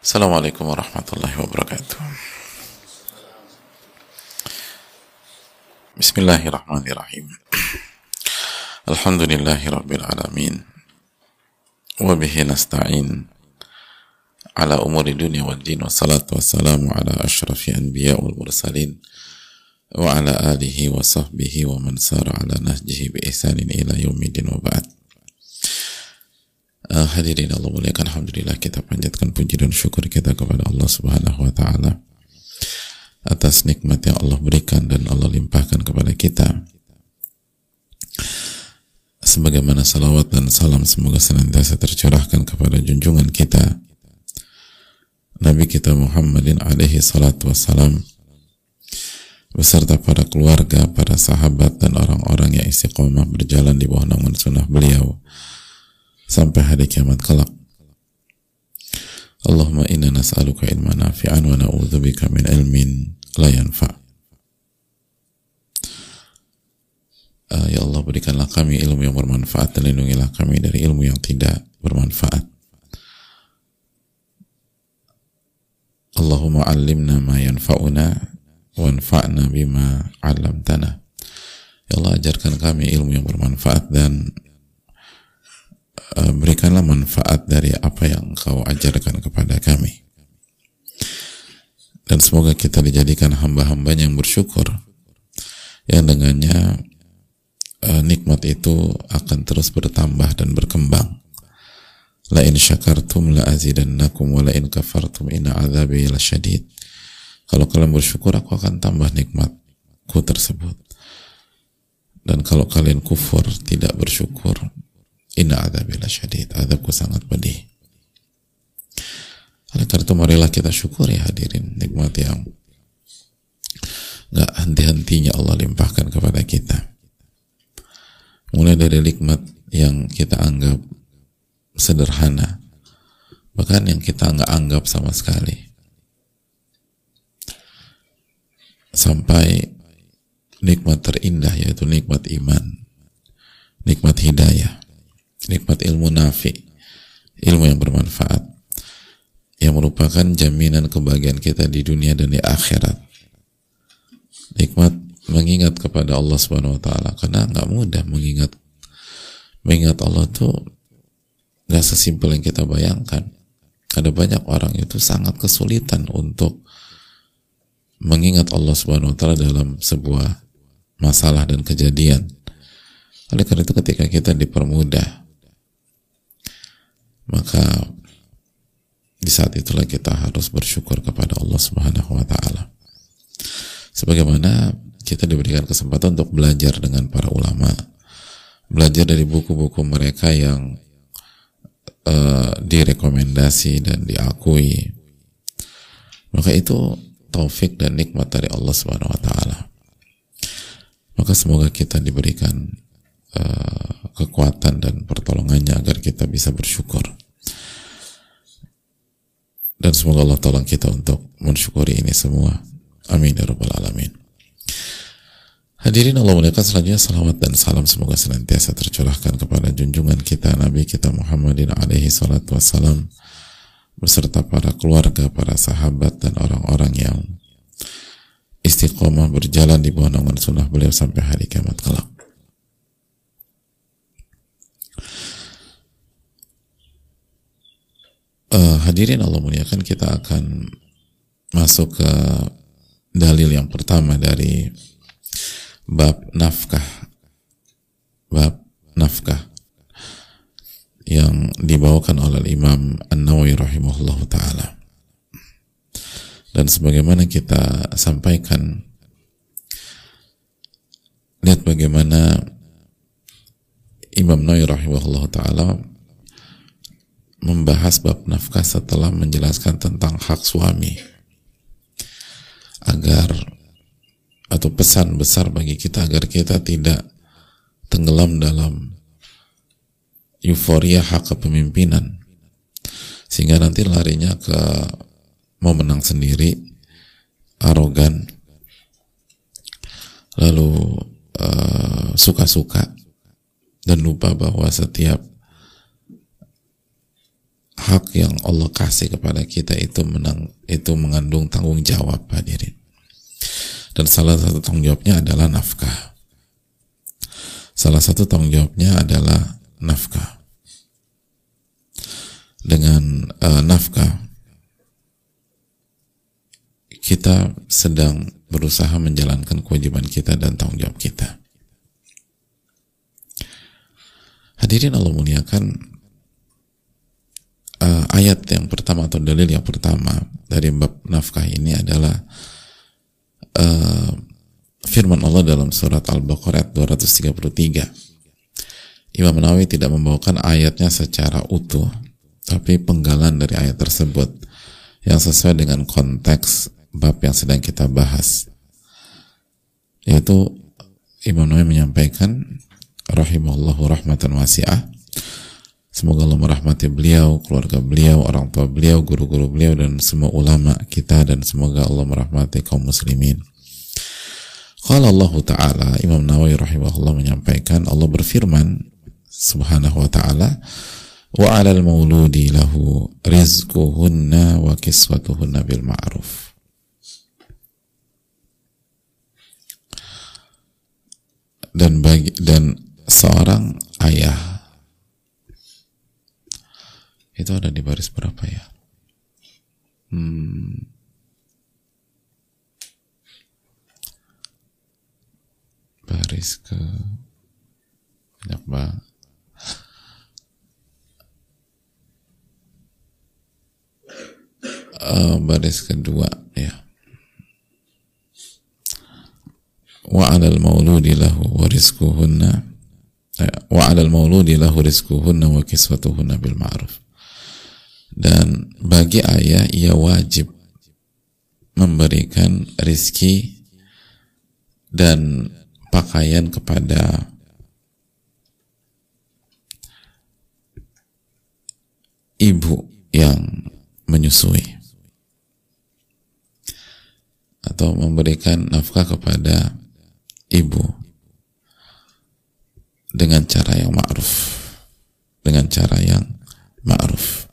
Assalamualaikum warahmatullahi wabarakatuh. Bismillahirrahmanirrahim. Alhamdulillahi rabbil alamin. Wa bihi nasta'in ala umuri dunia wal din wassalatu wassalamu ala ashrafi anbiya wal mursalin wa ala alihi wa sahbihi wa man sara ala nahjihi bi ihsanin ila yaumidin wa ba'd. Uh, hadirin Allah muliakan. Alhamdulillah kita panjatkan puji dan syukur kita kepada Allah subhanahu wa ta'ala atas nikmat yang Allah berikan dan Allah limpahkan kepada kita. Sebagaimana salawat dan salam semoga senantiasa tercurahkan kepada junjungan kita. Nabi kita Muhammadin alaihi salatu wassalam beserta para keluarga, para sahabat dan orang-orang yang istiqomah berjalan di bawah naungan sunnah beliau sampai hari kiamat kelak. Allahumma inna nas'aluka ilman nafi'an wa na'udzubika min ilmin la yanfa'. Uh, ya Allah berikanlah kami ilmu yang bermanfaat dan lindungilah kami dari ilmu yang tidak bermanfaat. Allahumma allimna ma yanfa'una wanfa'na bima 'allamtana. Ya Allah ajarkan kami ilmu yang bermanfaat dan Eh, berikanlah manfaat dari apa yang engkau ajarkan kepada kami. Dan semoga kita dijadikan hamba-hamba yang bersyukur yang dengannya uh, nikmat itu akan terus bertambah dan berkembang. La in syakartum la azidannakum wa la in kafartum inna azabi lasyadid. Kalau kalian bersyukur aku akan tambah nikmatku tersebut. Dan kalau kalian kufur tidak bersyukur Inna adzabillah syadid. Adabku sangat pedih. Oleh karena itu marilah kita syukuri hadirin nikmat yang gak henti-hentinya Allah limpahkan kepada kita. Mulai dari nikmat yang kita anggap sederhana, bahkan yang kita nggak anggap sama sekali, sampai nikmat terindah yaitu nikmat iman, nikmat hidayah nikmat ilmu nafi ilmu yang bermanfaat yang merupakan jaminan kebahagiaan kita di dunia dan di akhirat. Nikmat mengingat kepada Allah Subhanahu wa taala karena nggak mudah mengingat. Mengingat Allah tuh nggak sesimpel yang kita bayangkan. Ada banyak orang itu sangat kesulitan untuk mengingat Allah Subhanahu wa taala dalam sebuah masalah dan kejadian. Oleh karena itu ketika kita dipermudah maka di saat itulah kita harus bersyukur kepada Allah Subhanahu wa taala. Sebagaimana kita diberikan kesempatan untuk belajar dengan para ulama, belajar dari buku-buku mereka yang uh, direkomendasi dan diakui. Maka itu taufik dan nikmat dari Allah Subhanahu wa taala. Maka semoga kita diberikan uh, kekuatan dan pertolongannya agar kita bisa bersyukur dan semoga Allah tolong kita untuk mensyukuri ini semua amin ya rabbal alamin Hadirin Allah muliakan selanjutnya salawat dan salam semoga senantiasa tercurahkan kepada junjungan kita Nabi kita Muhammadin alaihi salatu wassalam beserta para keluarga, para sahabat dan orang-orang yang istiqomah berjalan di bawah naungan sunnah beliau sampai hari kiamat kelak. Uh, hadirin Allah muliakan kita akan masuk ke dalil yang pertama dari bab nafkah. Bab nafkah yang dibawakan oleh Imam An-Nawawi rahimahullah taala. Dan sebagaimana kita sampaikan lihat bagaimana Imam Nawawi rahimahullah taala membahas bab nafkah setelah menjelaskan tentang hak suami. Agar atau pesan besar bagi kita agar kita tidak tenggelam dalam euforia hak kepemimpinan. Sehingga nanti larinya ke mau menang sendiri arogan lalu eh, suka-suka uh, dan lupa bahwa setiap hak yang Allah kasih kepada kita itu menang itu mengandung tanggung jawab hadirin. Dan salah satu tanggung jawabnya adalah nafkah. Salah satu tanggung jawabnya adalah nafkah. Dengan uh, nafkah kita sedang berusaha menjalankan kewajiban kita dan tanggung jawab kita. Hadirin Allah muliakan uh, ayat yang pertama atau dalil yang pertama dari bab nafkah ini adalah uh, firman Allah dalam surat Al-Baqarah 233. Imam Nawawi tidak membawakan ayatnya secara utuh, tapi penggalan dari ayat tersebut yang sesuai dengan konteks bab yang sedang kita bahas. Yaitu Imam Nawawi menyampaikan rahimahullahu rahmatan wasi'ah Semoga Allah merahmati beliau, keluarga beliau, orang tua beliau, guru-guru beliau, dan semua ulama kita, dan semoga Allah merahmati kaum muslimin. Kalau Allah Ta'ala, Imam Nawawi rahimahullah menyampaikan, Allah berfirman, subhanahu wa ta'ala, wa alal mauludi lahu rizquhunna wa kiswatuhunna bil ma'ruf. Dan bagi dan seorang ayah itu ada di baris berapa ya? Hmm. Baris ke banyak banget. Uh, baris kedua ya. Wa 'alal mauludi lahu wa rizquhunna eh, wa 'alal mauludi lahu rizquhunna wa kiswatuhunna bil ma'ruf dan bagi ayah ia wajib memberikan rizki dan pakaian kepada ibu yang menyusui. Atau memberikan nafkah kepada ibu dengan cara yang ma'ruf. Dengan cara yang ma'ruf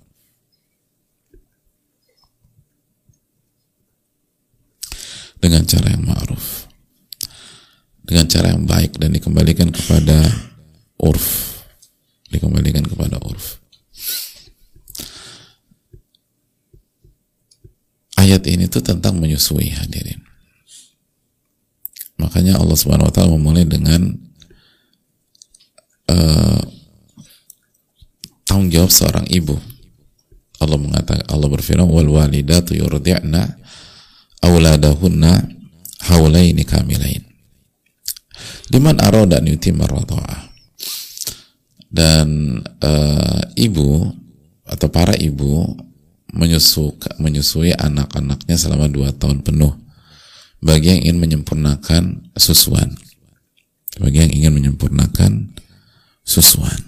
dengan cara yang ma'ruf. Dengan cara yang baik dan dikembalikan kepada urf. Dikembalikan kepada urf. Ayat ini tuh tentang menyusui hadirin. Makanya Allah subhanahu wa ta'ala memulai dengan uh, tanggung jawab seorang ibu. Allah mengatakan Allah berfirman wal walidatu yurdi'na auladahunna haulaini kamilain. Liman arada an yutimma dan uh, ibu atau para ibu menyusuka, menyusui anak-anaknya selama dua tahun penuh. Bagi yang ingin menyempurnakan susuan. Bagi yang ingin menyempurnakan susuan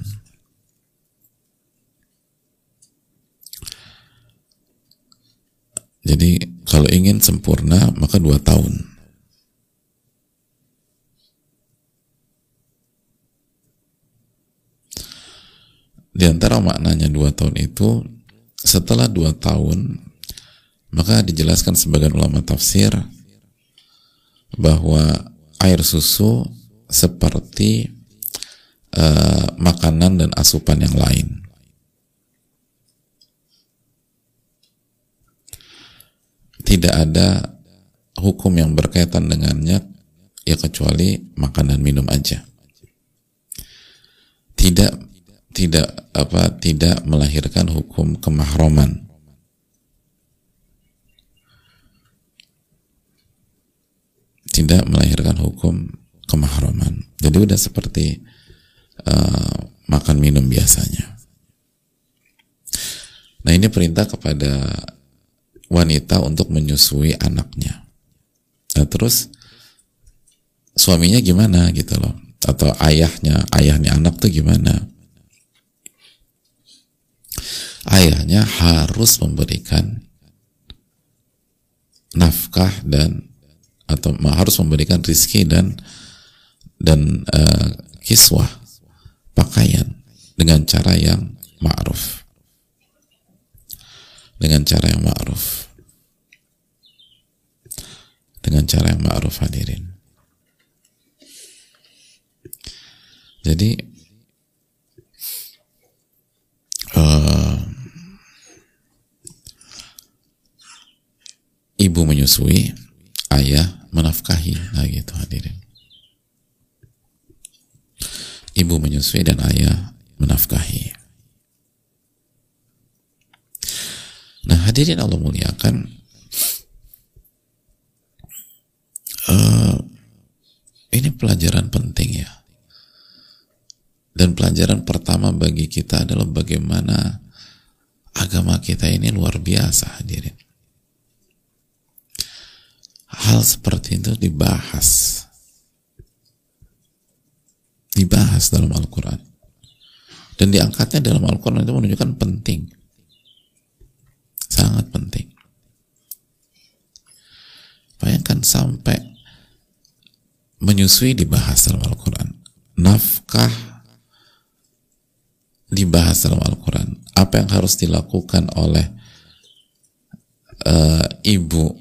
jadi kalau ingin sempurna, maka dua tahun. Di antara maknanya dua tahun itu, setelah dua tahun, maka dijelaskan sebagian ulama tafsir bahwa air susu seperti uh, makanan dan asupan yang lain. Tidak ada hukum yang berkaitan dengannya ya kecuali makan dan minum aja. Tidak tidak apa tidak melahirkan hukum kemahroman. Tidak melahirkan hukum kemahroman. Jadi udah seperti uh, makan minum biasanya. Nah ini perintah kepada wanita untuk menyusui anaknya. Nah, terus suaminya gimana gitu loh? Atau ayahnya, ayahnya anak tuh gimana? Ayahnya harus memberikan nafkah dan atau harus memberikan rizki dan dan uh, kiswah pakaian dengan cara yang ma'ruf dengan cara yang ma'ruf. Dengan cara yang ma'ruf hadirin. Jadi uh, ibu menyusui ayah menafkahi. Nah gitu hadirin. Ibu menyusui dan ayah menafkahi nah hadirin Allah muliakan. Uh, ini pelajaran penting ya. Dan pelajaran pertama bagi kita adalah bagaimana agama kita ini luar biasa hadirin. Hal seperti itu dibahas. Dibahas dalam Al-Quran. Dan diangkatnya dalam Al-Quran itu menunjukkan penting sangat penting. Bayangkan sampai menyusui dibahas dalam Al-Quran. Nafkah dibahas dalam Al-Quran. Apa yang harus dilakukan oleh uh, ibu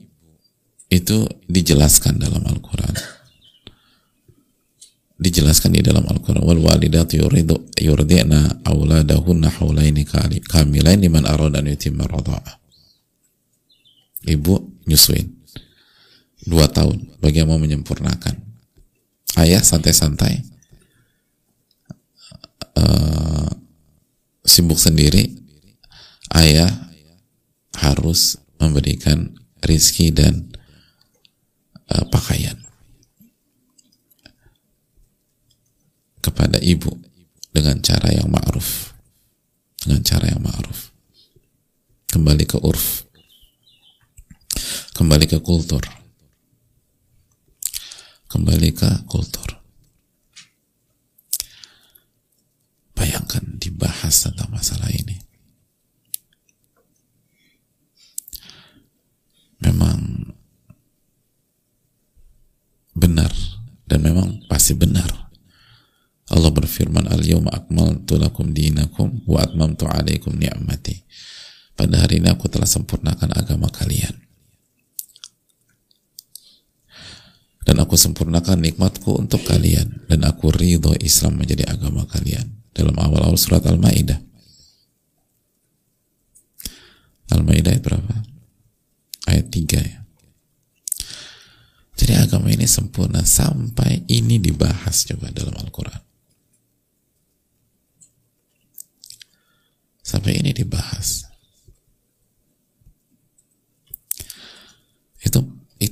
itu dijelaskan dalam Al-Quran. Dijelaskan di dalam Al-Quran. Wal walidat yuridu yurdina auladahunna haulaini kamilain liman arada an yutimma radha'ah ibu nyusuin. Dua tahun bagi yang mau menyempurnakan. Ayah santai-santai. Uh, sibuk sendiri. Ayah harus memberikan rizki dan uh, pakaian kepada ibu dengan cara yang ma'ruf. Dengan cara yang ma'ruf. Kembali ke urf kembali ke kultur kembali ke kultur bayangkan dibahas tentang masalah ini memang benar dan memang pasti benar. Allah berfirman al-yawma akmaltu lakum dinakum wa atmamtu alaikum ni'mati. Pada hari ini aku telah sempurnakan agama kalian. Dan aku sempurnakan nikmatku untuk kalian dan aku ridho Islam menjadi agama kalian. Dalam awal-awal surat Al-Maidah. Al-Maidah ayat berapa? Ayat 3 ya. Jadi agama ini sempurna sampai ini dibahas coba dalam Al-Quran. Sampai ini dibahas. Itu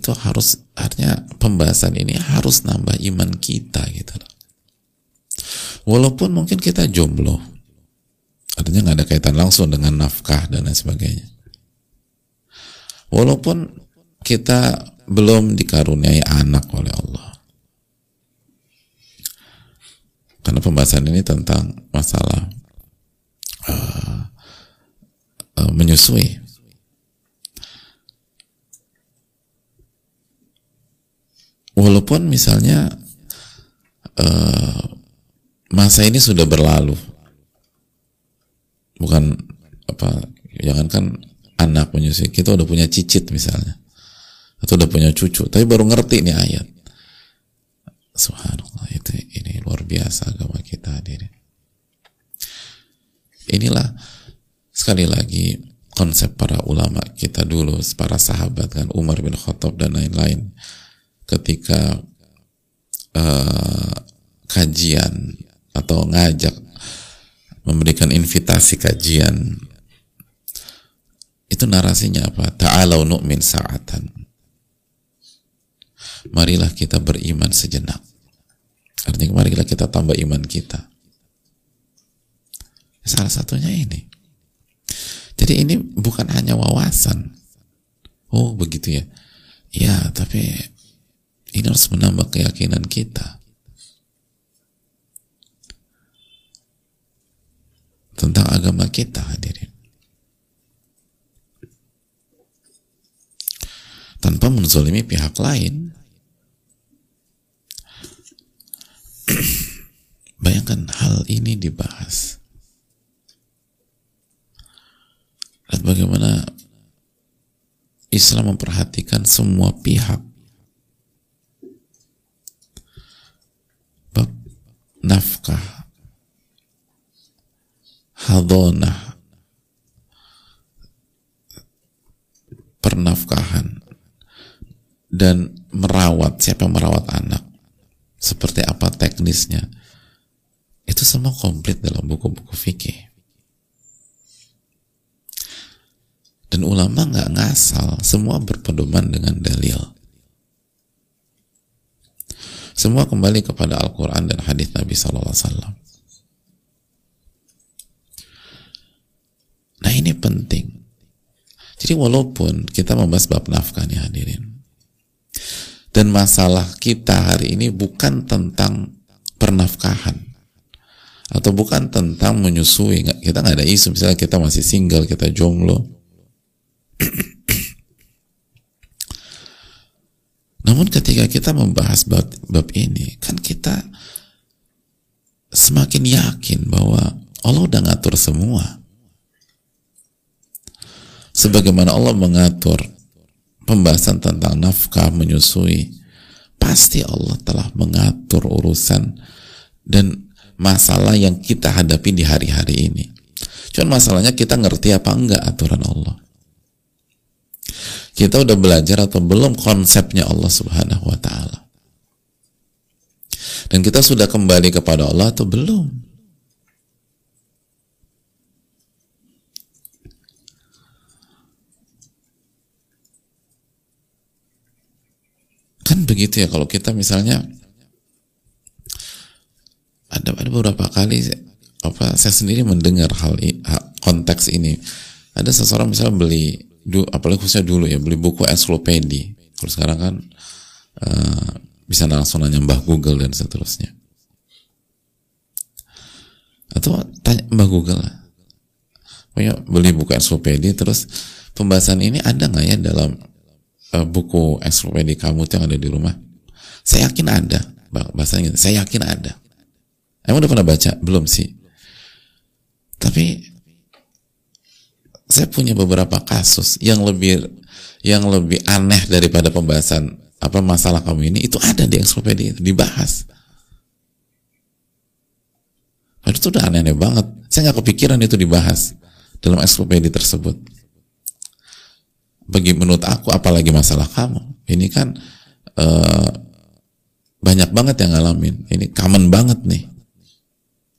itu harus artinya pembahasan ini harus nambah iman kita gitu loh. Walaupun mungkin kita jomblo, artinya nggak ada kaitan langsung dengan nafkah dan lain sebagainya. Walaupun kita belum dikaruniai anak oleh Allah. Karena pembahasan ini tentang masalah uh, uh, menyusui. Walaupun misalnya uh, masa ini sudah berlalu, bukan apa, jangankan anak menyusui, kita udah punya cicit misalnya. Atau udah punya cucu. Tapi baru ngerti nih ayat. Subhanallah itu ini luar biasa agama kita hadirin inilah sekali lagi konsep para ulama kita dulu para sahabat kan Umar bin Khattab dan lain-lain ketika uh, kajian atau ngajak memberikan invitasi kajian itu narasinya apa ta'alau nu'min sa'atan marilah kita beriman sejenak. Artinya marilah kita tambah iman kita. Salah satunya ini. Jadi ini bukan hanya wawasan. Oh begitu ya. Ya tapi ini harus menambah keyakinan kita. Tentang agama kita hadirin. Tanpa menzolimi pihak lain. Bayangkan hal ini dibahas. Lihat bagaimana Islam memperhatikan semua pihak. Bab nafkah, hadonah, pernafkahan, dan merawat, siapa yang merawat anak, seperti apa teknisnya, itu semua komplit dalam buku-buku fikih. Dan ulama nggak ngasal, semua berpedoman dengan dalil. Semua kembali kepada Al-Quran dan hadis Nabi Sallallahu Alaihi Wasallam. Nah ini penting. Jadi walaupun kita membahas bab nafkah nih hadirin, dan masalah kita hari ini bukan tentang pernafkahan atau bukan tentang menyusui. Kita nggak ada isu misalnya kita masih single, kita jomblo, Namun ketika kita membahas bab, bab ini, kan kita semakin yakin bahwa Allah udah ngatur semua. Sebagaimana Allah mengatur pembahasan tentang nafkah menyusui, pasti Allah telah mengatur urusan dan masalah yang kita hadapi di hari-hari ini. Cuman masalahnya kita ngerti apa enggak aturan Allah kita udah belajar atau belum konsepnya Allah Subhanahu wa taala? Dan kita sudah kembali kepada Allah atau belum? Kan begitu ya kalau kita misalnya ada ada beberapa kali apa saya sendiri mendengar hal konteks ini. Ada seseorang misalnya beli du, apalagi khususnya dulu ya beli buku ensiklopedi kalau sekarang kan uh, bisa langsung nanya mbah Google dan seterusnya. Atau tanya mbah Google lah. Pokoknya beli buku ensiklopedi terus pembahasan ini ada nggak ya dalam uh, buku ensiklopedi kamu yang ada di rumah? Saya yakin ada bahasanya. Saya yakin ada. Emang udah pernah baca? Belum sih. Tapi saya punya beberapa kasus yang lebih yang lebih aneh daripada pembahasan apa masalah kamu ini itu ada di ensiklopedia itu dibahas. Nah, itu udah aneh-aneh banget. Saya nggak kepikiran itu dibahas dalam ensiklopedia tersebut. Bagi menurut aku, apalagi masalah kamu, ini kan uh, banyak banget yang ngalamin. Ini common banget nih.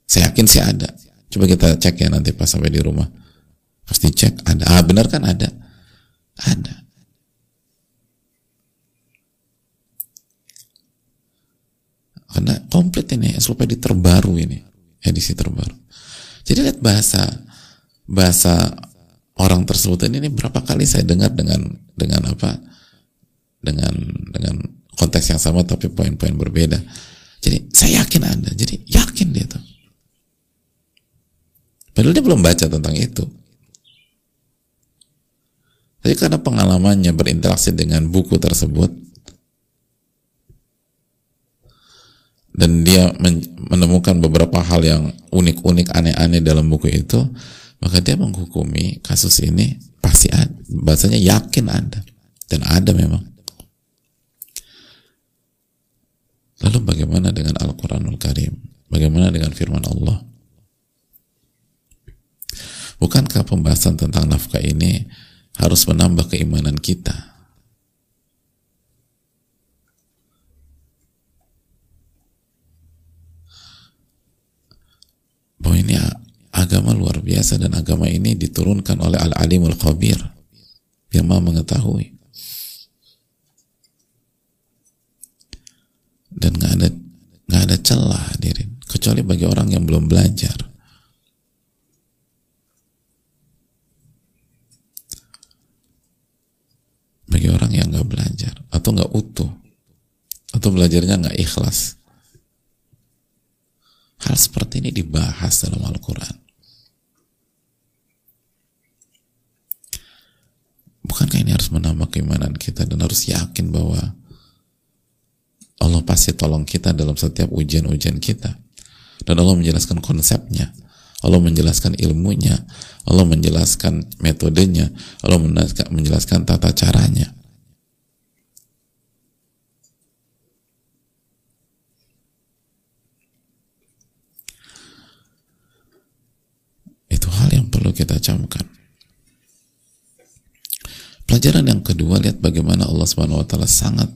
Saya yakin sih ada. Coba kita cek ya nanti pas sampai di rumah harus dicek ada. Ah benar kan? Ada. Ada. Karena komplit ini ensiklopedia terbaru ini edisi terbaru. Jadi lihat bahasa bahasa orang tersebut ini, ini berapa kali saya dengar dengan dengan apa? Dengan dengan konteks yang sama tapi poin-poin berbeda. Jadi saya yakin ada. Jadi yakin dia tuh. Padahal dia belum baca tentang itu tapi karena pengalamannya berinteraksi dengan buku tersebut dan dia menemukan beberapa hal yang unik-unik, aneh-aneh dalam buku itu, maka dia menghukumi kasus ini pasti ada, bahasanya yakin ada dan ada memang. Lalu bagaimana dengan Al-Quranul Karim? Bagaimana dengan firman Allah? Bukankah pembahasan tentang nafkah ini harus menambah keimanan kita. Bahwa ini agama luar biasa dan agama ini diturunkan oleh Al-Alimul Khabir yang maha mengetahui. Dan nggak ada nggak ada celah diri kecuali bagi orang yang belum belajar. Bagi orang yang nggak belajar atau nggak utuh atau belajarnya nggak ikhlas. Hal seperti ini dibahas dalam Al-Quran. Bukankah ini harus menambah keimanan kita dan harus yakin bahwa Allah pasti tolong kita dalam setiap ujian-ujian kita? Dan Allah menjelaskan konsepnya Allah menjelaskan ilmunya, Allah menjelaskan metodenya, Allah menjelaskan tata caranya. Itu hal yang perlu kita camkan. Pelajaran yang kedua lihat bagaimana Allah Subhanahu wa taala sangat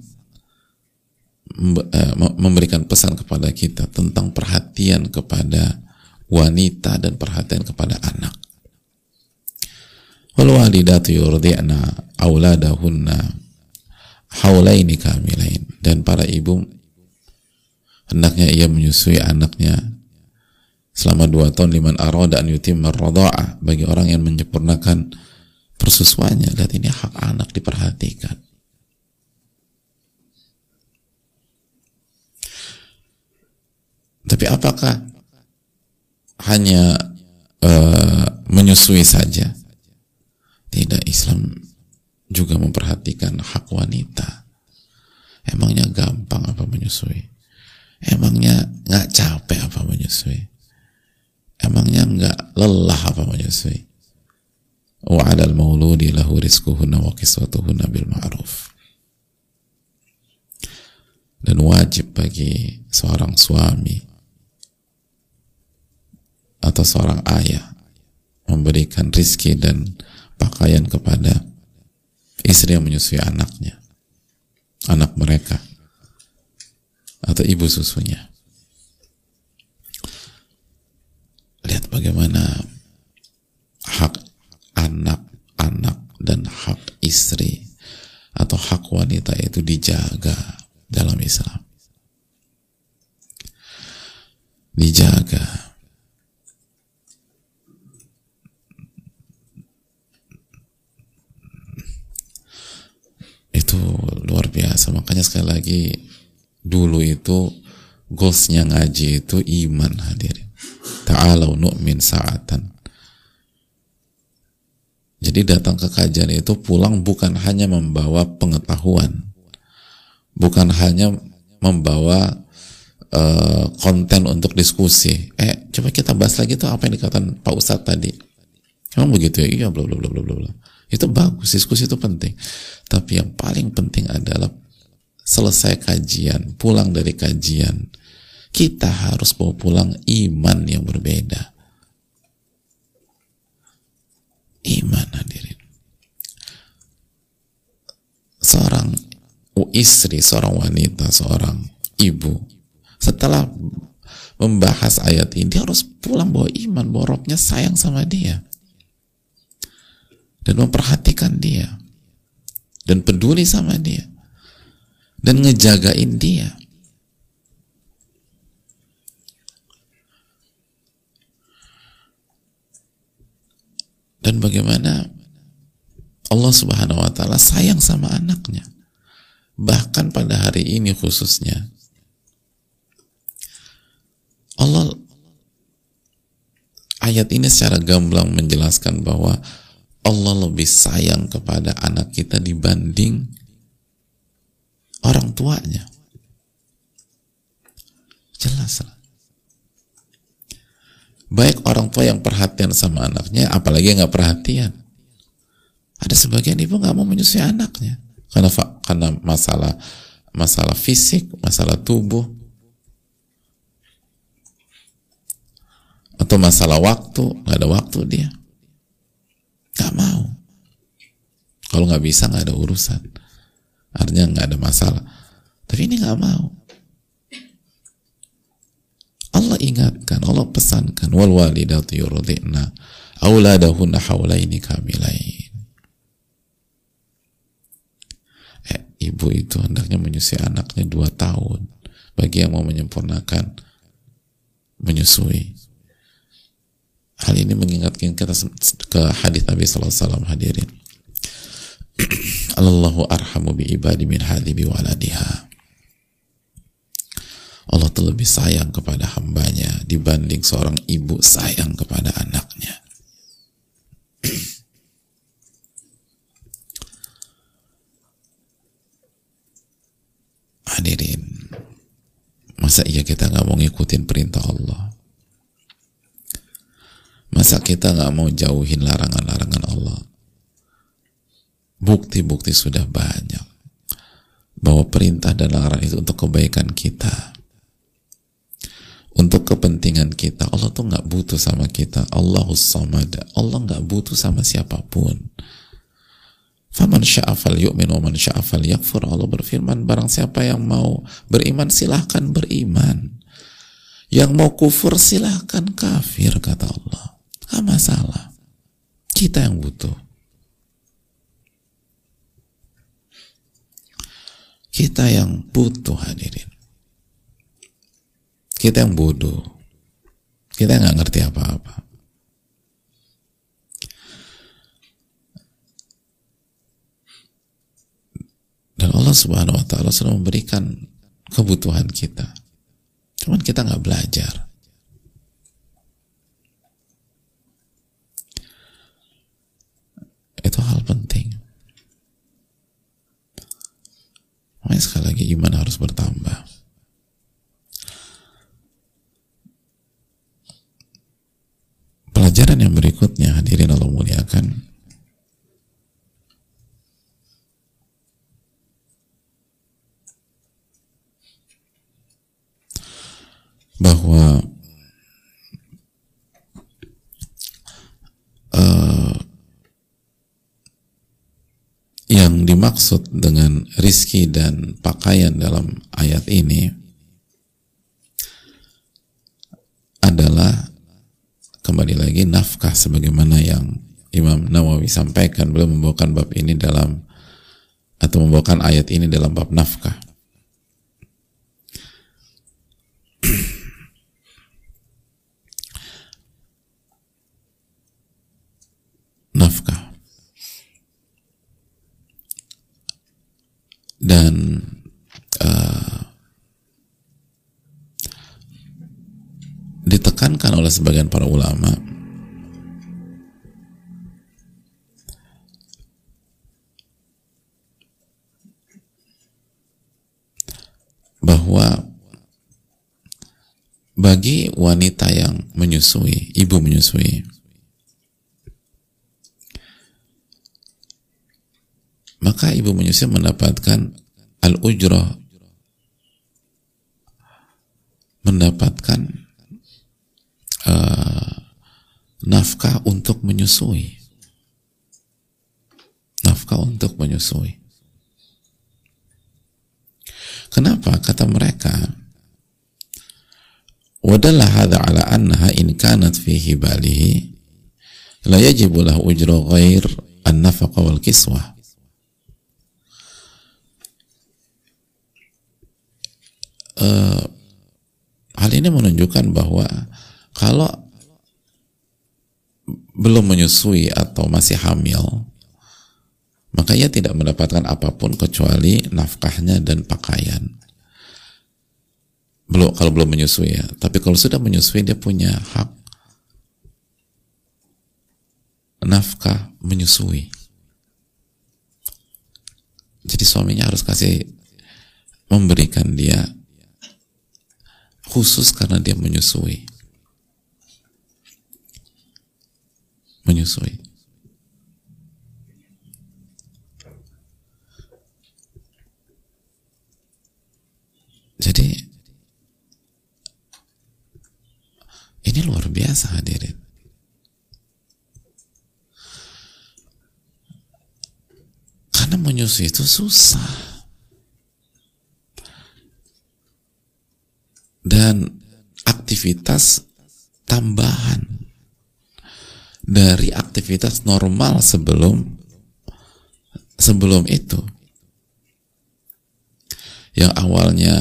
eh, memberikan pesan kepada kita tentang perhatian kepada wanita dan perhatian kepada anak. Wal walidatu yurdi'na auladahunna haulaini kamilain. Dan para ibu hendaknya ia menyusui anaknya selama dua tahun liman arada an yutimma radha'ah bagi orang yang menyempurnakan persusuannya lihat ini hak anak diperhatikan. Tapi apakah hanya uh, menyusui saja. Tidak, Islam juga memperhatikan hak wanita. Emangnya gampang apa menyusui? Emangnya nggak capek apa menyusui? Emangnya nggak lelah apa menyusui? Wa 'alal mauludi lahu rizquhunna wa kiswatuhunna bil ma'ruf. Dan wajib bagi seorang suami atau seorang ayah memberikan rizki dan pakaian kepada istri yang menyusui anaknya anak mereka atau ibu susunya. Lihat bagaimana hak anak-anak dan hak istri atau hak wanita itu dijaga dalam Islam. Dijaga itu luar biasa makanya sekali lagi dulu itu goalsnya ngaji itu iman hadirin. Ta'alau nu'min sa'atan. Jadi datang ke kajian itu pulang bukan hanya membawa pengetahuan. Bukan hanya membawa uh, konten untuk diskusi. Eh coba kita bahas lagi tuh apa yang dikatakan Pak Ustadz tadi. Emang begitu ya? Iya bla bla bla bla bla. Itu bagus, diskusi itu penting. Tapi yang paling penting adalah selesai kajian, pulang dari kajian, kita harus bawa pulang iman yang berbeda. Iman hadirin. Seorang istri, seorang wanita, seorang ibu, setelah membahas ayat ini, dia harus pulang bawa iman, bawa robnya sayang sama dia dan memperhatikan dia dan peduli sama dia dan ngejagain dia. Dan bagaimana Allah Subhanahu wa taala sayang sama anaknya. Bahkan pada hari ini khususnya Allah ayat ini secara gamblang menjelaskan bahwa Allah lebih sayang kepada anak kita dibanding orang tuanya. Jelas lah. Baik orang tua yang perhatian sama anaknya, apalagi nggak perhatian. Ada sebagian ibu nggak mau menyusui anaknya karena karena masalah masalah fisik, masalah tubuh, atau masalah waktu, nggak ada waktu dia. Gak mau. Kalau nggak bisa nggak ada urusan. Artinya nggak ada masalah. Tapi ini nggak mau. Allah ingatkan, Allah pesankan, wal walidatu yurdina auladahunna haulaini kamilain. Eh, ibu itu hendaknya menyusui anaknya dua tahun. Bagi yang mau menyempurnakan menyusui. Hal ini mengingatkan kita ke hadis Nabi Sallallahu Alaihi Wasallam hadirin. Allahu arhamu bi ibadi min bi waladiha. Allah terlebih sayang kepada hambanya dibanding seorang ibu sayang kepada anaknya. Hadirin, masa iya kita nggak mau ngikutin perintah Allah? Masa kita nggak mau jauhin larangan-larangan Allah? Bukti-bukti sudah banyak bahwa perintah dan larangan itu untuk kebaikan kita, untuk kepentingan kita. Allah tuh nggak butuh sama kita. Allahus samad. Allah nggak butuh sama siapa pun. Faman sya'afal yu'min wa man sya'afal yakfur. Allah berfirman, barang siapa yang mau beriman silahkan beriman. Yang mau kufur silahkan kafir, kata Allah. Gak masalah. Kita yang butuh. Kita yang butuh hadirin. Kita yang bodoh. Kita nggak ngerti apa-apa. Dan Allah Subhanahu wa taala sudah memberikan kebutuhan kita. Cuman kita nggak belajar. Itu hal penting. Makanya sekali lagi iman harus bertambah. Pelajaran yang berikutnya hadirin Allah muliakan bahwa uh, yang dimaksud dengan rizki dan pakaian dalam ayat ini adalah kembali lagi nafkah sebagaimana yang Imam Nawawi sampaikan. Beliau membawakan bab ini dalam atau membawakan ayat ini dalam bab nafkah nafkah dan uh, ditekankan oleh sebagian para ulama. Bahwa bagi wanita yang menyusui, ibu menyusui, maka ibu menyusui mendapatkan al-ujrah mendapatkan uh, nafkah untuk menyusui. Nafkah untuk menyusui. Kenapa? Kata mereka wadalla hadha ala annaha in kanat fi hibalihi la yajibu lahu ujra ghair an-nafaqa wal kiswah uh, hal ini menunjukkan bahwa kalau belum menyusui atau masih hamil, maka ia tidak mendapatkan apa pun kecuali nafkahnya dan pakaian. Belum kalau belum menyusui ya, tapi kalau sudah menyusui dia punya hak nafkah menyusui. Jadi suaminya harus kasih memberikan dia khusus karena dia menyusui. Menyusui. Jadi ini luar biasa hadirin. Karena menyusui itu susah. dan aktivitas tambahan dari aktivitas normal sebelum sebelum itu. Yang awalnya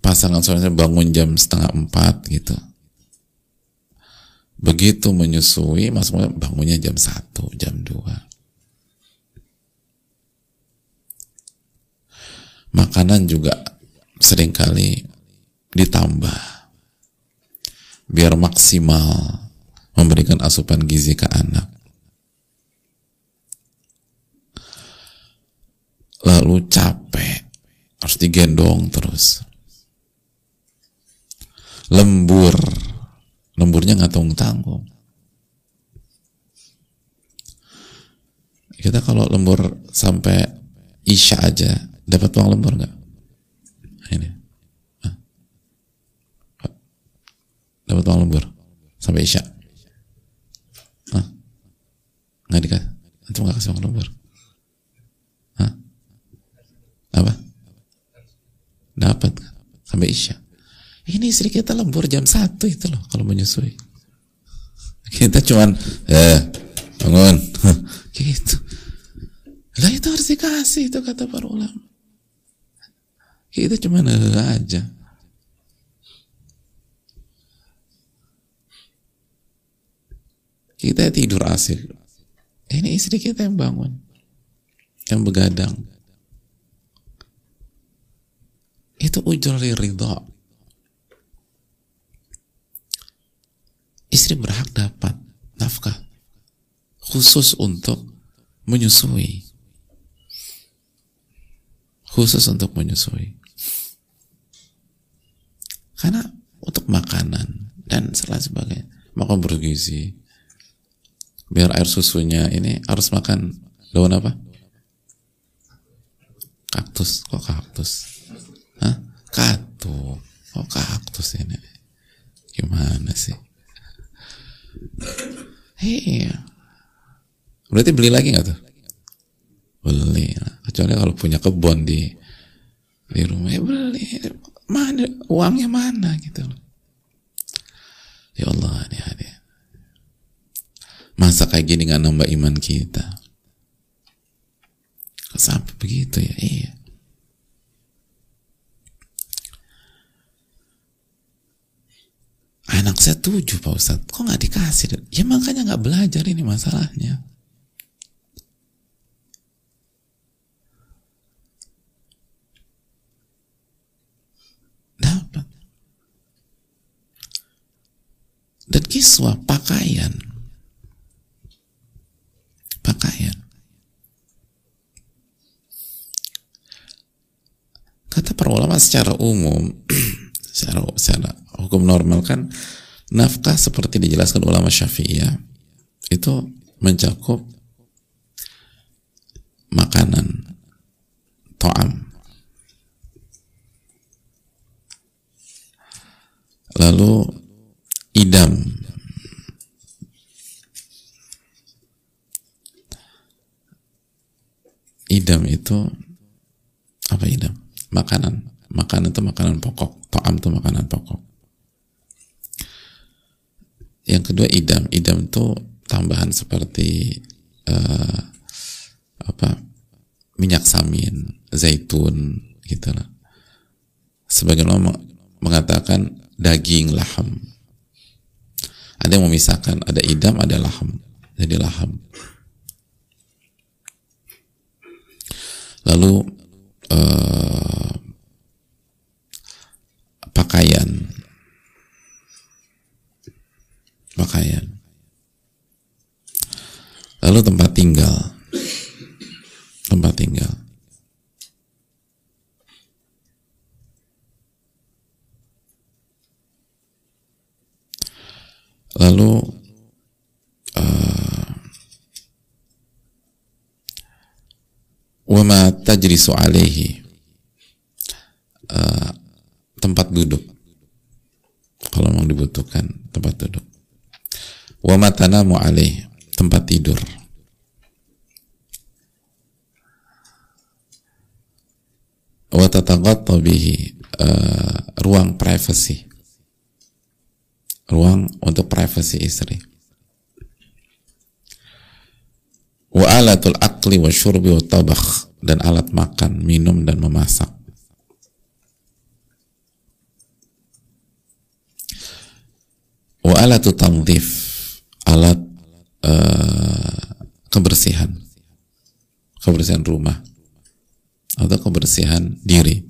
pasangan suaminya bangun jam setengah empat gitu. Begitu menyusui maksudnya bangunnya jam satu jam dua. Makanan juga sering kali ditambah biar maksimal memberikan asupan gizi ke anak. Lalu capek, harus digendong terus. Lembur, lemburnya nggak tanggung tanggung kita kalau lembur sampai isya aja dapat uang lembur nggak ini dapat uang lembur sampai isya? Nggak dikasih. Nanti nggak kasih uang lembur Hah? apa? Dapat. Sampai isya. Ini istri kita lembur jam satu itu loh kalau menyusui. Kita cuman eh bangun. Gitu. Lah itu harus dikasih itu kata para ulama. Kita cuman eh aja. Kita tidur asik ini istri kita yang bangun yang begadang. Itu ujrul ridha istri berhak dapat nafkah khusus untuk menyusui. Khusus untuk menyusui. Karena untuk makanan dan selain sebagainya makan bergizi biar air susunya ini harus makan daun apa kaktus kok kaktus Hah? katu kok kaktus ini gimana sih Iya. Berarti beli lagi nggak tuh? Beli. Kecuali kalau punya kebun di di rumah ya beli. Mana uangnya mana gitu. Ya Allah ini hadir. Masa kayak gini nggak nambah iman kita? Sampai begitu ya? Iya. anak saya tujuh Pak Ustadz kok nggak dikasih ya makanya nggak belajar ini masalahnya dapat dan kiswah pakaian pakaian. Kata para ulama secara umum secara, secara hukum normal kan nafkah seperti dijelaskan ulama syafi'iyah itu mencakup makanan to'am. Lalu idam idam itu apa idam? Makanan. Makanan itu makanan pokok. To'am itu makanan pokok. Yang kedua idam. Idam itu tambahan seperti uh, apa? Minyak samin zaitun gitu lah. Sebagian orang mengatakan daging laham. Ada yang memisahkan ada idam ada laham. Jadi laham lalu uh, pakaian. Pakaian. Lalu tempat tinggal. Tempat tinggal. Lalu uh, wama tajrisu alaihi. Uh, tempat duduk. Kalau memang dibutuhkan tempat duduk. Wa matanamu alaih tempat tidur. Wa tataghatta bihi uh, ruang privasi ruang untuk privasi istri. Wa alatul akli wa syurbi wa tabakh dan alat makan, minum dan memasak. Wa alatu tanzif alat uh, kebersihan. Kebersihan rumah atau kebersihan diri.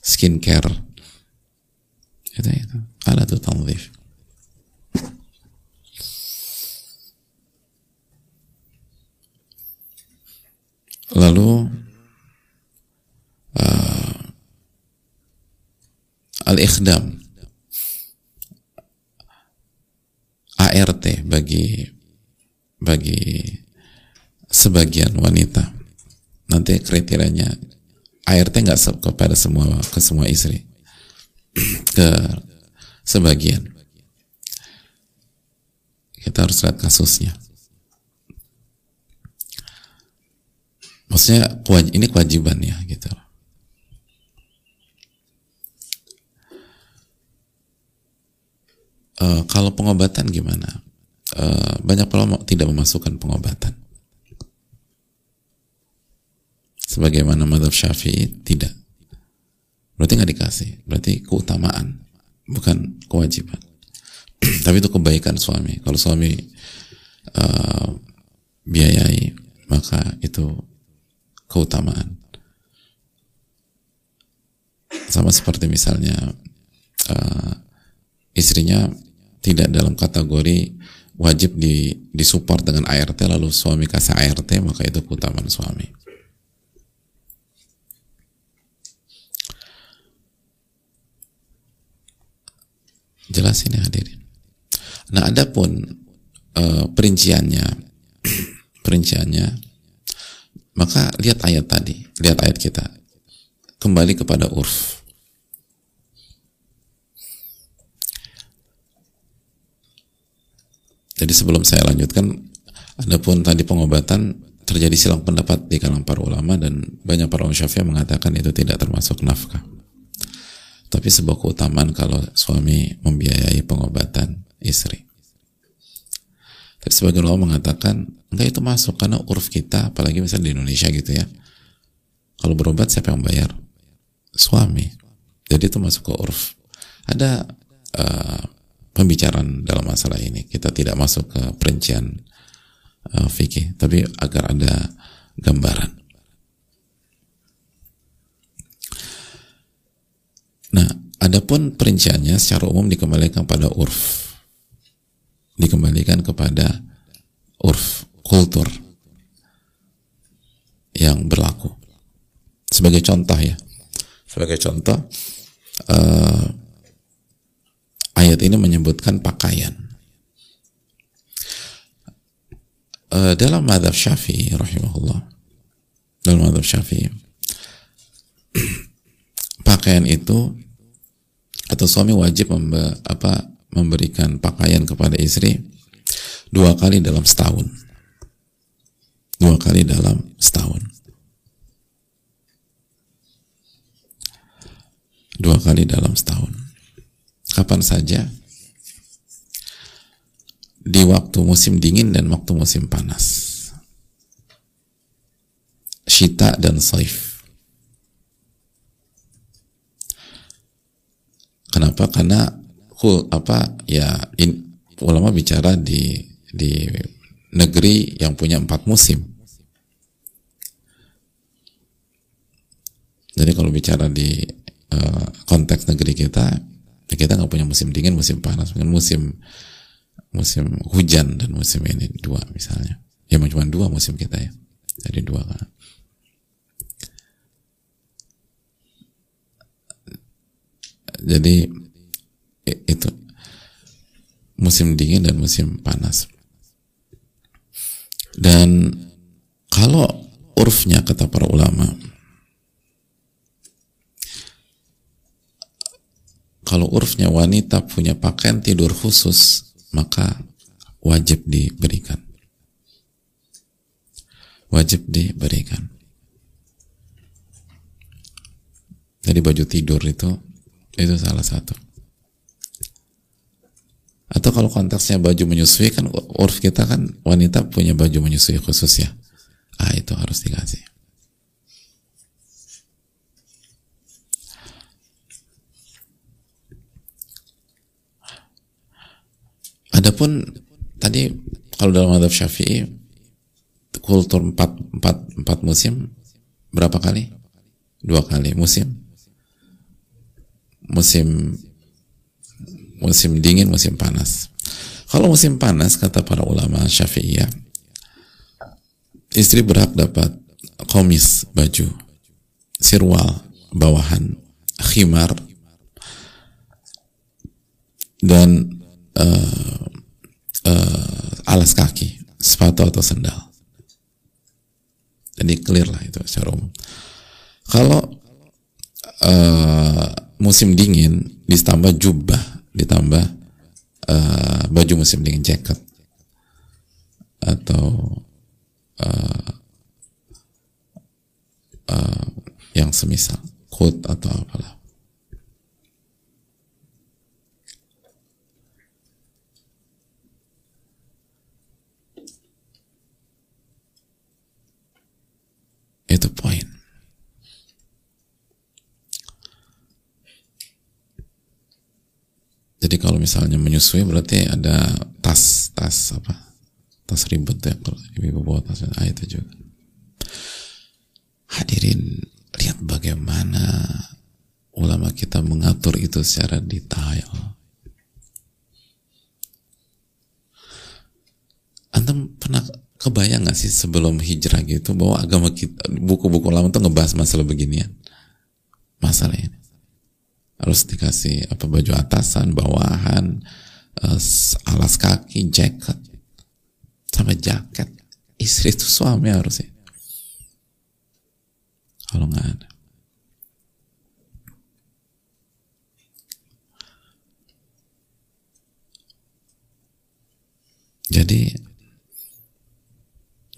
Skincare. Itu itu. Alatu tanzif lalu uh, al-ikhdam ART bagi bagi sebagian wanita. Nanti kriterianya ART nggak kepada semua ke semua istri. Ke sebagian. Kita harus lihat kasusnya. Maksudnya ini kewajiban ya gitu uh, kalau pengobatan gimana? Uh, banyak ulama tidak memasukkan pengobatan. Sebagaimana madhab syafi'i tidak. Berarti nggak dikasih. Berarti keutamaan bukan kewajiban. Tapi itu kebaikan suami. Kalau suami uh, biayai maka itu keutamaan. Sama seperti misalnya uh, istrinya tidak dalam kategori wajib di disupport dengan ART lalu suami kasih ART maka itu keutamaan suami. Jelas ini hadirin. Nah, adapun uh, perinciannya, perinciannya maka lihat ayat tadi, lihat ayat kita. Kembali kepada urf. Jadi sebelum saya lanjutkan, adapun tadi pengobatan terjadi silang pendapat di kalangan para ulama dan banyak para ulama syafi'i mengatakan itu tidak termasuk nafkah. Tapi sebuah keutamaan kalau suami membiayai pengobatan istri. Tapi sebagian ulama mengatakan enggak itu masuk karena uruf kita, apalagi misalnya di Indonesia gitu ya. Kalau berobat siapa yang bayar? Suami. Jadi itu masuk ke uruf. Ada uh, pembicaraan dalam masalah ini. Kita tidak masuk ke perincian uh, fikih, tapi agar ada gambaran. Nah, adapun perinciannya secara umum dikembalikan pada urf dikembalikan kepada urf, kultur yang berlaku. Sebagai contoh ya, sebagai contoh uh, ayat ini menyebutkan pakaian. Uh, dalam madhab syafi'i rahimahullah dalam madhab syafi'i pakaian itu atau suami wajib memba, apa memberikan pakaian kepada istri dua kali dalam setahun. Dua kali dalam setahun. Dua kali dalam setahun. Kapan saja? Di waktu musim dingin dan waktu musim panas. Shita dan saif. Kenapa? Karena apa ya in, ulama bicara di di negeri yang punya empat musim. Jadi kalau bicara di uh, konteks negeri kita, ya kita nggak punya musim dingin, musim panas, musim musim hujan dan musim ini dua misalnya. Ya cuma dua musim kita ya. Jadi dua kan. Jadi itu musim dingin dan musim panas. Dan kalau urfnya kata para ulama, kalau urfnya wanita punya pakaian tidur khusus, maka wajib diberikan. Wajib diberikan. Jadi baju tidur itu itu salah satu. Atau kalau konteksnya baju menyusui kan urf kita kan wanita punya baju menyusui khusus ya. Ah itu harus dikasih. Adapun tadi kalau dalam madhab syafi'i kultur empat, empat, empat musim berapa kali? Dua kali musim. Musim musim dingin, musim panas. Kalau musim panas, kata para ulama syafi'iyah, istri berhak dapat komis, baju, sirwal, bawahan, khimar, dan uh, alas kaki, sepatu atau sendal. Jadi clear lah itu secara umum. Kalau uh, musim dingin ditambah jubah, ditambah uh, baju musim dingin jaket atau uh, uh, yang semisal coat atau apalah. Itu poin. Jadi kalau misalnya menyusui berarti ada tas tas apa tas ribet ya kalau ibu bawa tas ah, itu juga. Hadirin lihat bagaimana ulama kita mengatur itu secara detail. Antum pernah kebayang gak sih sebelum hijrah gitu bahwa agama kita buku-buku lama tuh ngebahas masalah beginian? Masalah ini. Harus dikasih apa baju atasan bawahan uh, alas kaki jaket. Sampai jaket. Istri itu suami harusnya. Kalau nggak ada. Jadi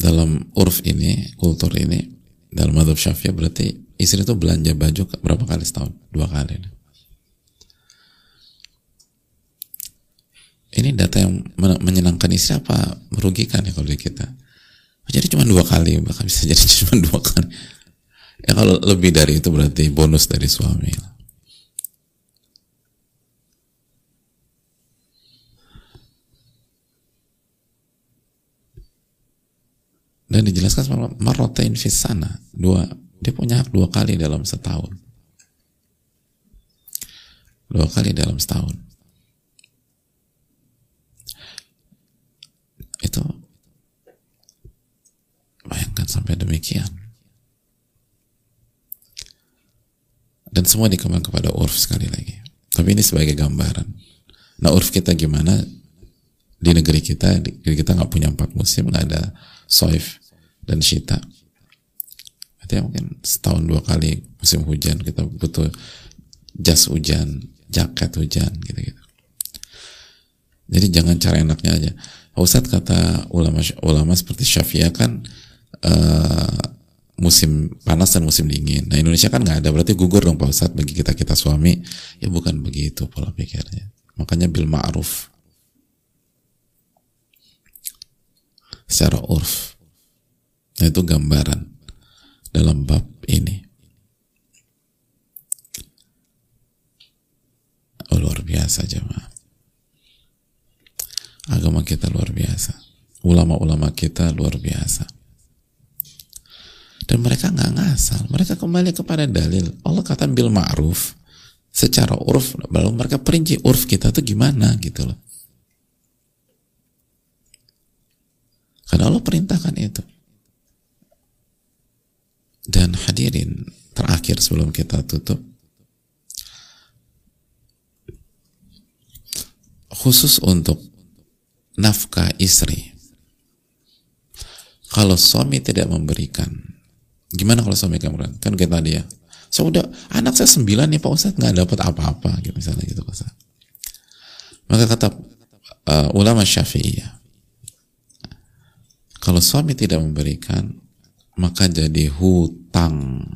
dalam urf ini kultur ini dalam madhab syafi'i berarti istri itu belanja baju berapa kali setahun? Dua kali ini data yang menyenangkan istri apa merugikan ya kalau di kita? Jadi cuma dua kali bahkan bisa jadi cuma dua kali. Ya kalau lebih dari itu berarti bonus dari suami dan dijelaskan marotain fisana dua dia punya hak dua kali dalam setahun. Dua kali dalam setahun. Itu bayangkan sampai demikian. Dan semua dikembang kepada urf sekali lagi. Tapi ini sebagai gambaran. Nah urf kita gimana di negeri kita di negeri kita nggak punya empat musim nggak ada soif dan shita artinya mungkin setahun dua kali musim hujan kita butuh jas hujan jaket hujan gitu-gitu jadi jangan cara enaknya aja Ustadz kata ulama ulama seperti Syafi'iyah kan uh, musim panas dan musim dingin. Nah Indonesia kan nggak ada, berarti gugur dong Pak Ustadz bagi kita kita suami. Ya bukan begitu pola pikirnya. Makanya bil ma'ruf. Secara urf. Nah itu gambaran dalam bab ini. Oh, luar biasa jemaah. Agama kita luar biasa. Ulama-ulama kita luar biasa. Dan mereka nggak ngasal. Mereka kembali kepada dalil. Allah kata bil ma'ruf secara uruf lalu mereka perinci uruf kita tuh gimana gitu loh karena Allah perintahkan itu dan hadirin terakhir sebelum kita tutup khusus untuk nafkah istri. Kalau suami tidak memberikan, gimana kalau suami kamu memberikan? Kan kita tadi ya, udah anak saya sembilan nih Pak Ustadz nggak dapat apa-apa, gitu misalnya gitu Ustaz. Maka kata uh, ulama Syafi'iyah, kalau suami tidak memberikan, maka jadi hutang.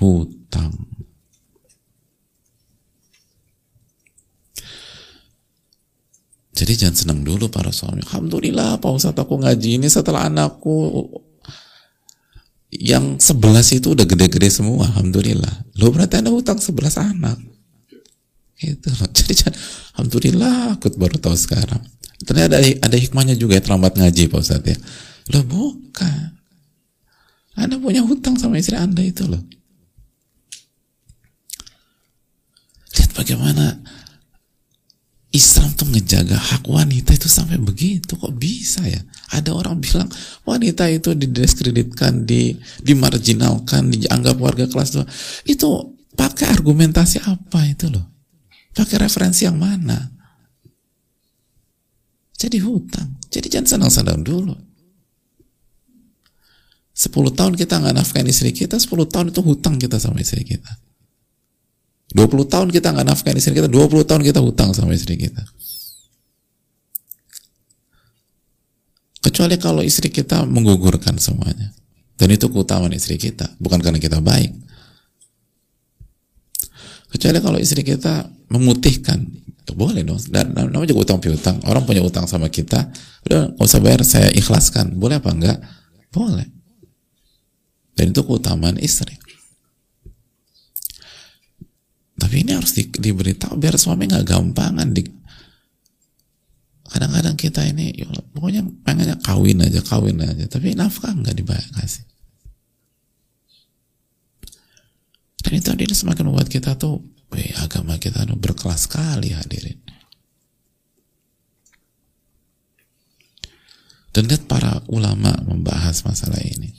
Hutang. Jadi jangan senang dulu para suami. Alhamdulillah Pak Ustadz aku ngaji ini setelah anakku yang sebelas itu udah gede-gede semua. Alhamdulillah. Lo berarti ada hutang sebelas anak. Gitu loh. Jadi jangan, Alhamdulillah aku baru tahu sekarang. Ternyata ada, ada hikmahnya juga ya terlambat ngaji Pak Ustadz ya. Lo bukan. Anda punya hutang sama istri Anda itu loh. Lihat bagaimana Islam tuh ngejaga hak wanita itu sampai begitu kok bisa ya ada orang bilang wanita itu didiskreditkan di dimarginalkan dianggap warga kelas dua itu pakai argumentasi apa itu loh pakai referensi yang mana Jadi hutang. Jadi jangan senang-senang dulu. 10 tahun kita nggak nafkahin istri kita, 10 tahun itu hutang kita sama istri kita. 20 tahun kita nggak nafkahin istri kita, 20 tahun kita hutang sama istri kita. Kecuali kalau istri kita menggugurkan semuanya. Dan itu keutamaan istri kita, bukan karena kita baik. Kecuali kalau istri kita memutihkan, itu boleh dong. Dan namanya juga utang piutang. Orang punya utang sama kita, udah nggak usah bayar, saya ikhlaskan. Boleh apa enggak? Boleh. Dan itu keutamaan istri. Tapi ini harus di, diberitahu biar suami nggak gampangan di, kadang-kadang kita ini ya pokoknya pengennya kawin aja kawin aja tapi nafkah nggak dibayar kasih dan itu ini semakin membuat kita tuh weh, agama kita tuh berkelas sekali hadirin. Dan lihat para ulama membahas masalah ini.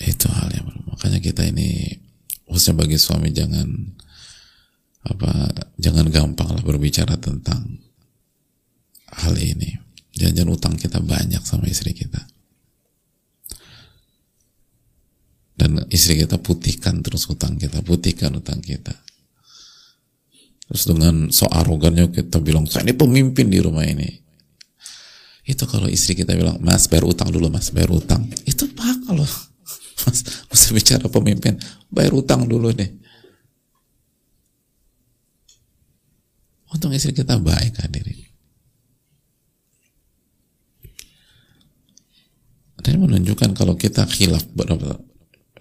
Itu hal yang makanya kita ini khususnya bagi suami jangan apa jangan gampang lah berbicara tentang hal ini. Jangan utang kita banyak sama istri kita dan istri kita putihkan terus utang kita putihkan utang kita terus dengan so arogannya kita bilang saya ini pemimpin di rumah ini itu kalau istri kita bilang mas bayar utang dulu mas bayar utang itu pak loh Mas, mesti bicara pemimpin, bayar utang dulu deh. Untung istri kita baik hadirin. Dan menunjukkan kalau kita khilaf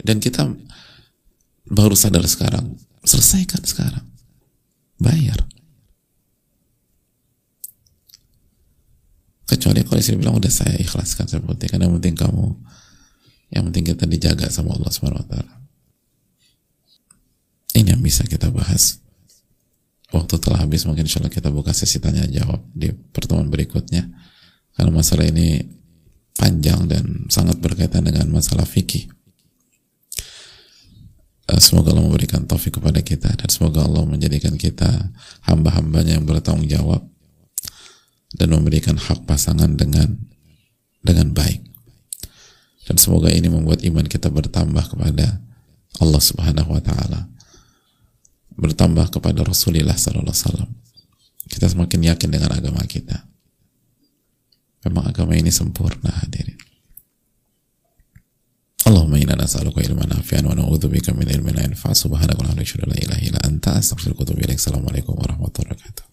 dan kita baru sadar sekarang, selesaikan sekarang. Bayar. Kecuali kalau istri bilang udah saya ikhlaskan putih, karena yang penting kamu yang penting kita dijaga sama Allah Subhanahu wa taala. Ini yang bisa kita bahas. Waktu telah habis mungkin insya Allah kita buka sesi tanya jawab di pertemuan berikutnya. Karena masalah ini panjang dan sangat berkaitan dengan masalah fikih. Eh, semoga Allah memberikan taufik kepada kita dan semoga Allah menjadikan kita hamba-hambanya yang bertanggung jawab dan memberikan hak pasangan dengan dengan baik. Dan semoga ini membuat iman kita bertambah kepada Allah Subhanahu wa taala. Bertambah kepada Rasulullah sallallahu alaihi wasallam. Kita semakin yakin dengan agama kita. Memang agama ini sempurna hadirin. Allahumma inna nas'aluka ilman nafi'an wa na'udzubika min ilmin la yanfa' subhanaka wa la ilaha illa anta astaghfiruka wa atubu ilaik. Assalamualaikum warahmatullahi wabarakatuh.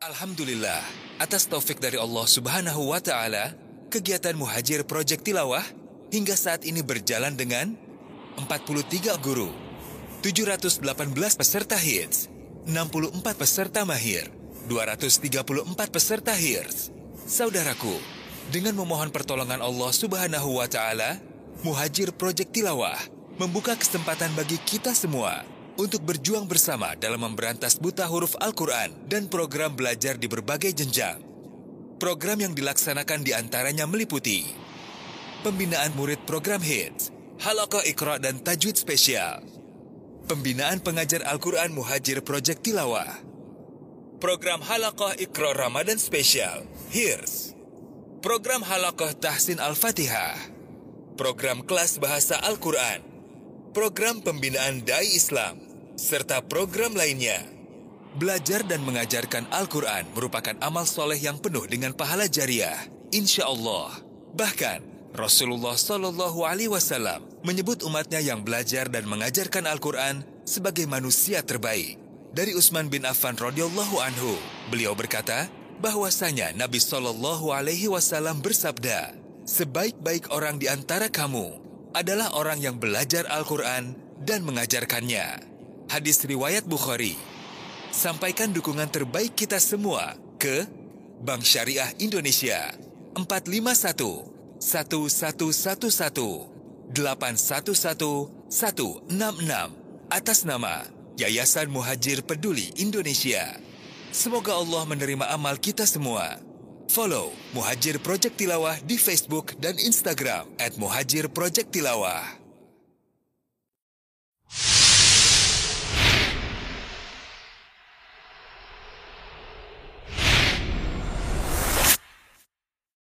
Alhamdulillah, atas taufik dari Allah Subhanahu wa taala, kegiatan Muhajir Project Tilawah hingga saat ini berjalan dengan 43 guru, 718 peserta hits, 64 peserta mahir, 234 peserta hits. Saudaraku, dengan memohon pertolongan Allah Subhanahu wa taala, Muhajir Project Tilawah membuka kesempatan bagi kita semua untuk berjuang bersama dalam memberantas buta huruf Al-Quran dan program belajar di berbagai jenjang. Program yang dilaksanakan di antaranya meliputi pembinaan murid program HITS, Halaqah Iqra dan Tajwid Spesial, pembinaan pengajar Al-Quran Muhajir Project Tilawah, program Halaqah Iqra Ramadan Spesial, HIRS, program Halaqah Tahsin Al-Fatihah, program kelas bahasa Al-Quran, program pembinaan Dai Islam, serta program lainnya. Belajar dan mengajarkan Al-Quran merupakan amal soleh yang penuh dengan pahala jariah, insya Allah. Bahkan, Rasulullah Shallallahu Alaihi Wasallam menyebut umatnya yang belajar dan mengajarkan Al-Quran sebagai manusia terbaik. Dari Utsman bin Affan radhiyallahu anhu, beliau berkata bahwasanya Nabi Shallallahu Alaihi Wasallam bersabda, sebaik-baik orang di antara kamu adalah orang yang belajar Al-Quran dan mengajarkannya. Hadis riwayat Bukhari. Sampaikan dukungan terbaik kita semua ke Bank Syariah Indonesia 451 1111 811 166 atas nama Yayasan Muhajir Peduli Indonesia. Semoga Allah menerima amal kita semua. Follow Muhajir Project Tilawah di Facebook dan Instagram at Muhajir Project Tilawah.